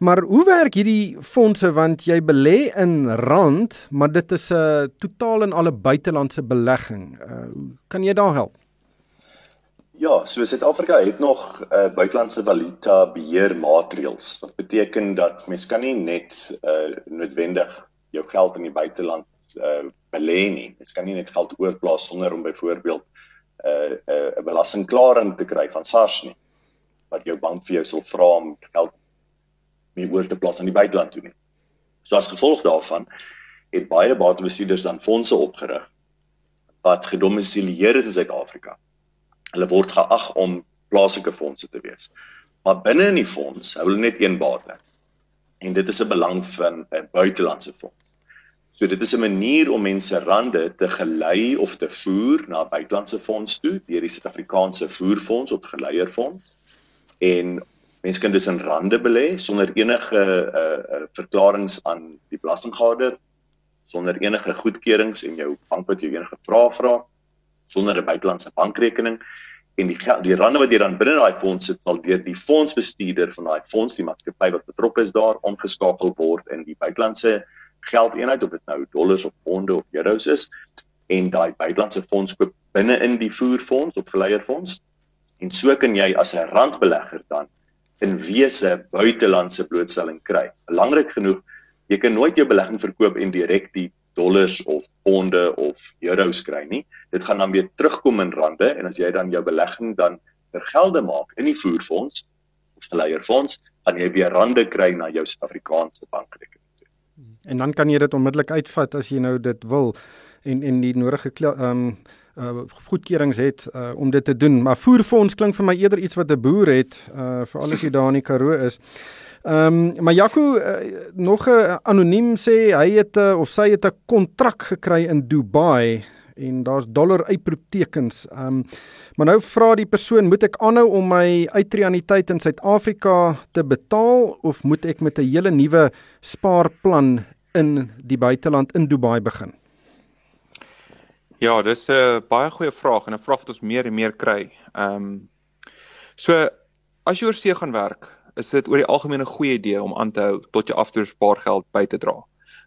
Maar hoe werk hierdie fondse want jy belê in rand, maar dit is 'n totaal en alle buitelandse belegging. Uh, kan jy daar help? Ja, so Suid-Afrika het nog 'n uh, buitelandse valuta beheer maatreëls. Wat beteken dat mens kan nie net uh, noodwendig jou geld in die buiteland uh, belê nie. Jy kan nie net geld oorplaas sonder om byvoorbeeld uh, 'n uh, belastingklaring te kry van SARS nie. Wat jou bank vir jou sal vra om geld mee oor te plaas aan die buiteland toe nie. So as gevolg daarvan het baie batebestuurders dan fondse opgerig wat gedomisileer is in Suid-Afrika. Hulle word geag om plaaslike fondse te wees. Maar binne in die fonds hou hulle net een bate. En dit is 'n belang van 'n buitelandse fonds. So dit is 'n manier om mense rande te gelei of te voer na buitelandse fonds toe deur die Suid-Afrikaanse voerfonds of geleierfonds. En mense kan dus in rande belê sonder enige uh, uh verklaringe aan die belastinggader, sonder enige goedkeurings en jou bank wat jou enige vrae vra, sonder 'n buitelandse bankrekening en die die rande wat jy dan binne daai fonds sit sal deur die fondsbestuurder van daai fonds, die maatskappy wat betrokke is daar, omgeskakel word in die buitelandse geldeenheid of dit nou dollars of ponde of euros is en daai buitelandse fonds koop binne in die voerfonds of geleierfonds en so kan jy as 'n randbelegger dan in wese buitelandse blootstelling kry. Belangrik genoeg, jy kan nooit jou belegging verkoop en direk die dollars of ponde of euros kry nie. Dit gaan dan weer terugkom in rande en as jy dan jou belegging dan vergelde maak in die voerfonds of leierfonds, gaan jy weer rande kry na jou Suid-Afrikaanse bankrekening. En dan kan jy dit onmiddellik uitvat as jy nou dit wil en en die nodige ehm um, uh goedkeurings het uh om dit te doen. Maar voerfonds klink vir my eerder iets wat 'n boer het, uh veral as jy daar in die Karoo is. Ehm um, maar Jaco uh, nog 'n anoniem sê hy het uh, of sy het 'n kontrak gekry in Dubai en daar's dollar uitroeptekens. Ehm um, maar nou vra die persoon, moet ek aanhou om my uitreaniteit in Suid-Afrika te betaal of moet ek met 'n hele nuwe spaarplan in die buiteland in Dubai begin? Ja, dis 'n baie goeie vraag en 'n vraag wat ons meer en meer kry. Ehm um, so as jy oorsee gaan werk, is dit oor die algemeen 'n goeie idee om aan te hou tot jy afterspaargeld by te dra.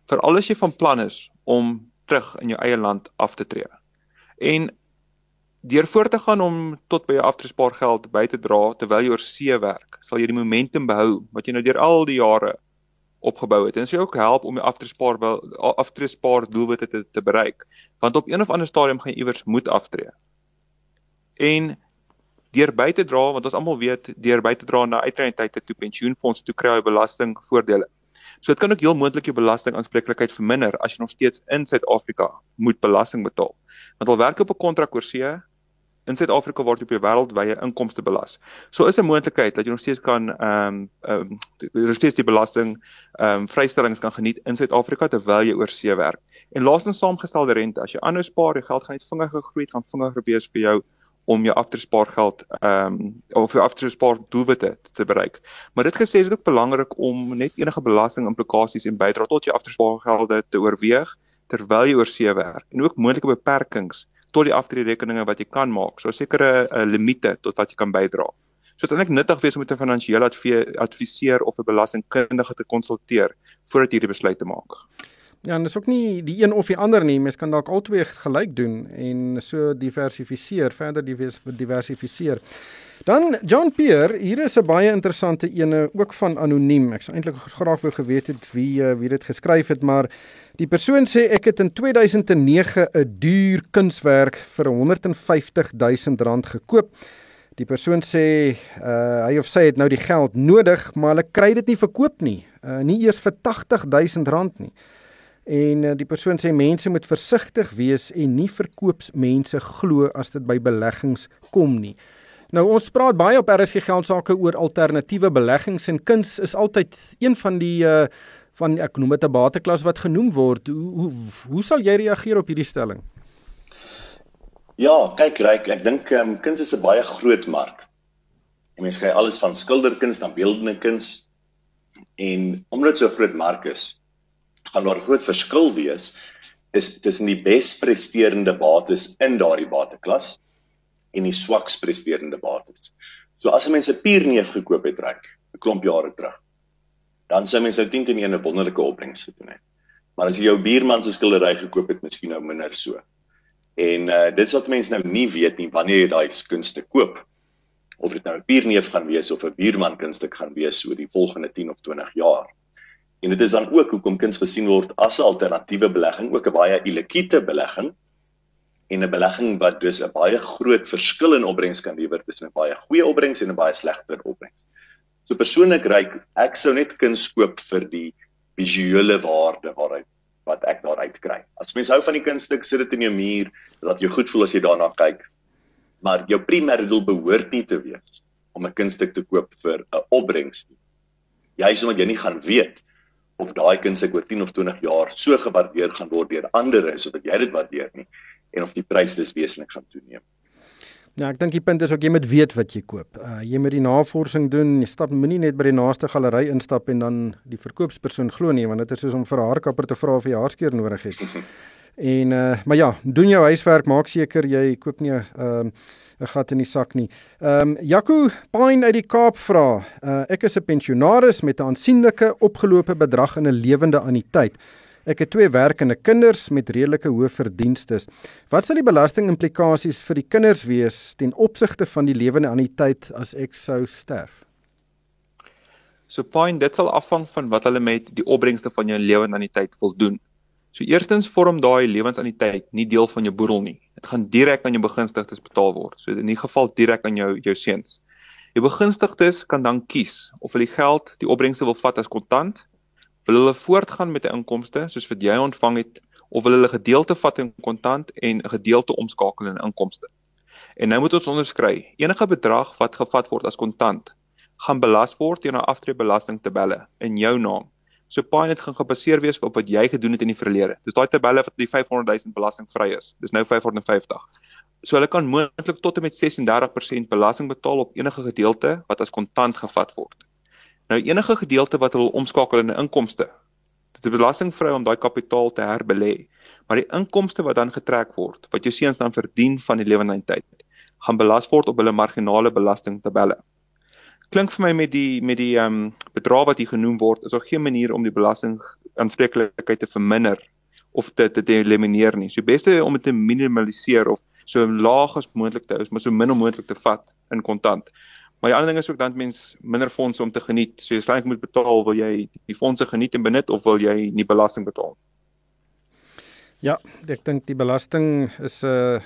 Veral as jy van plan is om terug in jou eie land af te tree. En deur voort te gaan om tot by jou afterspaargeld by te dra terwyl jy oor see werk, sal jy die momentum behou wat jy nou deur al die jare opgebou het. En jou ook help om jou afterspaar afterspaar doelwitte te, te bereik, want op een of ander stadium gaan jy iewers moet aftree. En deur by te dra want ons almal weet deur by te dra na uitreintydte toe pensioenfonds toe kry jy belastingvoordele. So dit kan ook heel moontlik jou belastingaanspreeklikheid verminder as jy nog steeds in Suid-Afrika moet belasting betaal. Want al werk op 'n kontrak oor see in Suid-Afrika word op jou wêreldwye inkomste belas. So is 'n moontlikheid dat jy nog steeds kan ehm um, ehm um, steeds die belasting ehm um, vrystellings kan geniet in Suid-Afrika terwyl jy oor see werk. En laastens saamgestelde rente, as jy aanhou spaar, jou geld gaan net vinniger groei, gaan vinniger wees vir jou om jou afterspaargeld ehm um, of jou afterspaar doelwitte te bereik. Maar dit gesê is dit ook belangrik om net enige belasting implikasies en bydrae tot jou afterspaargelde te oorweeg terwyl jy oor see werk en ook moontlike beperkings tot die aftreerekeninge wat jy kan maak. So sekere uh, limite tot wat jy kan bydra. So dit is eintlik nuttig wees om met 'n finansiële adviseur of 'n belastingkundige te konsulteer voordat jy hierdie besluit te maak. Ja, en dis ook nie die een of die ander nie. Mens kan dalk albei gelyk doen en so diversifiseer, verder diversifiseer. Dan John Pierre, hier is 'n baie interessante ene ook van anoniem. Ek sou eintlik graag wou geweet het wie eh, wie dit geskryf het, maar die persoon sê ek het in 2009 'n duur kunswerk vir 150 000 rand gekoop. Die persoon sê uh, hy of sy het nou die geld nodig, maar hulle kry dit nie verkoop nie. Uh, nie eers vir 80 000 rand nie. En uh, die persoon sê mense moet versigtig wees en nie verkoopsmense glo as dit by beleggings kom nie. Nou ons praat baie op RSG geld sake oor alternatiewe beleggings en kuns is altyd een van die uh van ek noem dit 'n bateklas wat genoem word. Hoe hoe hoe sal jy reageer op hierdie stelling? Ja, kyk ryk, ek dink um, kuns is 'n baie groot mark. Mense kry alles van skilderkuns dan beeldende kuns en omdat dit so 'n groot mark is, gaan daar groot verskil wees is tussen die bes presterende bates in daardie bateklas en die swaks presterende bates. So as 'n mens 'n pierneef gekoop het reg 'n klomp jare terug, dan sou mens nou 10 teen 1 'n wonderlike opbrengs gedoen het. Maar as jy jou buurman se skildery gekoop het, miskien nou minder so. En uh dit is wat mense nou nie weet nie wanneer jy daai kunste koop of dit nou 'n pierneef gaan wees of 'n buurman kunststuk gaan wees oor die volgende 10 of 20 jaar. En dit is dan ook hoekom kuns gesien word as 'n alternatiewe belegging, ook 'n baie illiquiete belegging en 'n belegging wat dus 'n baie groot verskil in opbrengs kan lewer tussen 'n baie goeie opbrengs en 'n baie slegter opbrengs. So persoonlik ry ek sou net kuns koop vir die visuele waarde waaruit wat ek daaruit kry. As mens hou van die kunststuk, sit dit in jou muur, laat jou goed voel as jy daarna kyk. Maar jou primêre doel behoort nie te wees om 'n kunststuk te koop vir 'n opbrengs nie. Jy is omdat jy nie gaan weet of daai kunstig oor 10 of 20 jaar so gewaardeer gaan word deur ander sodat jy dit waardeer nie en of die prys dis wesentlik gaan toeneem. Ja, ek dink die punt is ook jy moet weet wat jy koop. Uh jy moet die navorsing doen. Jy stap moenie net by die naaste galery instap en dan die verkoopspersoon glo nie want dit is soos om vir 'n haarkapper te vra of jy haarskeer nodig het. [laughs] en uh maar ja, doen jou huiswerk, maak seker jy koop nie 'n uh, 'n gat in die sak nie. Ehm um, Jaco Pine uit die Kaap vra, uh, ek is 'n pensionaris met 'n aansienlike opgelope bedrag in 'n lewende anniteit. Ek het twee werkende kinders met redelike hoë verdienste. Wat sal die belastingimplikasies vir die kinders wees ten opsigte van die lewende anniteit as ek sou sterf? So point dit sal afhang van wat hulle met die opbrengste van jou lewensanniteit wil doen. So eerstens vorm daai lewensanniteit nie deel van jou boedel nie. Dit gaan direk aan jou begunstigdes betaal word. So in die geval direk aan jou jou seuns. Die begunstigdes kan dan kies of hulle die geld, die opbrengste wil vat as kontant, wil hulle voortgaan met 'n inkomste soos wat jy ontvang het of wil hulle gedeelte vat in kontant en 'n gedeelte omskakel in inkomste. En nou moet ons onderskry, enige bedrag wat gevat word as kontant gaan belas word teen 'n aftreebelasting tabelle in jou naam. So paai net gaan gebaseer wees op wat jy gedoen het in die verlede. Dis daai tabelle wat die 500 000 belastingvry is. Dis nou 550. So hulle kan moontlik tot en met 36% belasting betaal op enige gedeelte wat as kontant gevat word. Nou enige gedeelte wat hulle omskakel in 'n inkomste. Dit is belastingvry om daai kapitaal te herbelê. Maar die inkomste wat dan getrek word, wat jou seuns dan verdien van die lewensynheid, gaan belas word op hulle marginale belastingtabelle klink vir my met die met die ehm um, bedrag wat hier genoem word, is daar geen manier om die belasting aanspreeklikheid te verminder of te te elimineer nie. So beste om dit te minimaliseer of so laag as moontlik te hou, maar so min moontlik te vat in kontant. Maar die ander ding is ook dan mens minder fondse om te geniet. So jy sleg moet betaal wil jy die fondse geniet en benut of wil jy nie belasting betaal? Ja, ek dink die belasting is 'n uh,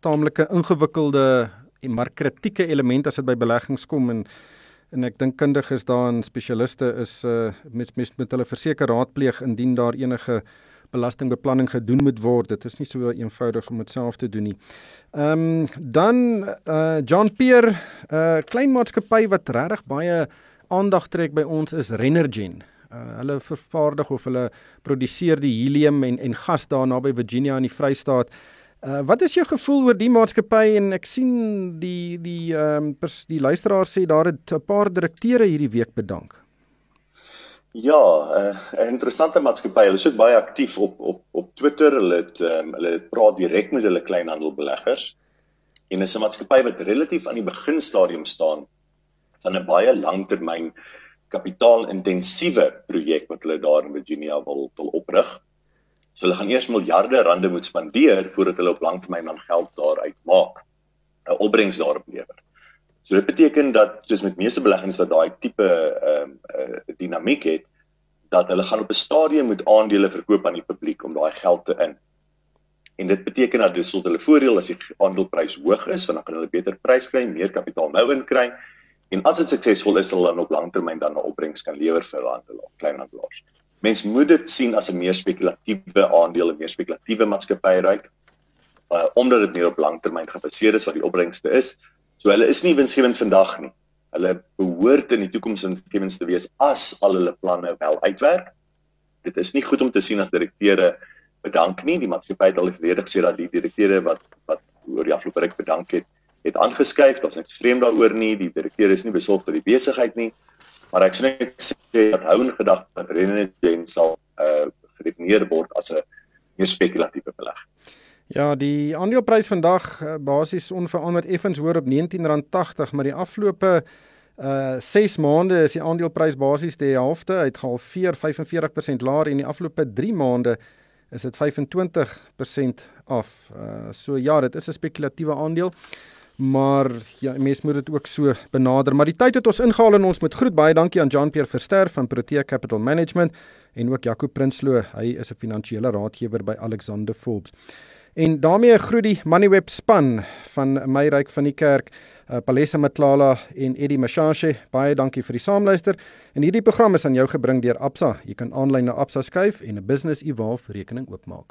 taamlike ingewikkelde en maar kritieke element as dit by beleggings kom en en ek dink kundiges daarin spesialiste is uh met met, met hulle verseker raadpleeg indien daar enige belastingbeplanning gedoen moet word. Dit is nie so eenvoudig om dit self te doen nie. Ehm um, dan uh John Peer, 'n uh, klein maatskappy wat regtig baie aandag trek by ons is Renergen. Uh, hulle vervaardig of hulle produseer die helium en en gas daar naby Virginia in die Vrystaat. Uh, wat is jou gevoel oor die maatskappy en ek sien die die ehm um, die luisteraar sê daar het 'n paar direkteure hierdie week bedank. Ja, uh, 'n interessante maatskappy. Hulle is ook baie aktief op op op Twitter. Hulle het um, hulle praat direk met hulle kleinhandelbeleggers. En is 'n maatskappy wat relatief aan die beginstadium staan van 'n baie langtermyn kapitaalintensiewe projek wat hulle daar in Virginia wil wil oprig. So hulle gaan eers miljarde rande moet spandeer voordat hulle op langtermyn dan geld daaruit maak. 'n Opbrengs daarop lewer. So dit beteken dat soos met meeste beleggings wat daai tipe ehm um, uh, dinamiek het, dat hulle gaan op 'n stadium moet aandele verkoop aan die publiek om daai geld te in. En dit beteken dat dis sult hulle voordeel as die aandeleprys hoog is, want dan kan hulle beter prys kry, meer kapitaal nou in kry. En as dit suksesvol is, hulle dan op langtermyn dan 'n opbrengs kan lewer vir handelaars, kleinhandelaars mens moet dit sien as 'n meer spekulatiewe aandeel, 'n meer spekulatiewe maatskappy ryk. Uh, omdat dit meer op langtermyn gebaseer is wat die opbrengste is. So hulle is nie winsgewend vandag nie. Hulle behoort in die toekoms winsgewend te wees as al hulle planne wel uitwerk. Dit is nie goed om te sien as direkteure bedank nie. Die maatskappy het al vredig gesê dat die direkteure wat wat oor die afgelope ruk bedank het, het aangeskuif. Daar's niks vreemd daaroor nie. Die direkteure is nie besorgd oor die besigheid nie. Maar ek sê net sê dat hou in gedagte dat Renagen sal uh gedefinieer word as 'n meer spekulatiewe belegging. Ja, die aandeleprys vandag uh, basies onveranderd effens hoër op R19.80, maar die afgelope uh 6 maande is die aandeleprys basies die helfte, hy het gehalveer 45% laer en die afgelope 3 maande is dit 25% af. Uh so ja, dit is 'n spekulatiewe aandeel maar ja, mens moet dit ook so benader. Maar die tyd het ons ingehaal en ons moet groet baie dankie aan Jean-Pierre Verster van Protea Capital Management en ook Jaco Prinsloo. Hy is 'n finansiële raadgewer by Alexander Forbes. En daarmee groet die Moneyweb span van my ryk van die kerk, uh, Palesa Matlala en Eddie Mashashe. Baie dankie vir die saamluister. En hierdie program is aan jou gebring deur Absa. Jy kan aanlyn na Absa skuif en 'n Business Evolve rekening oopmaak.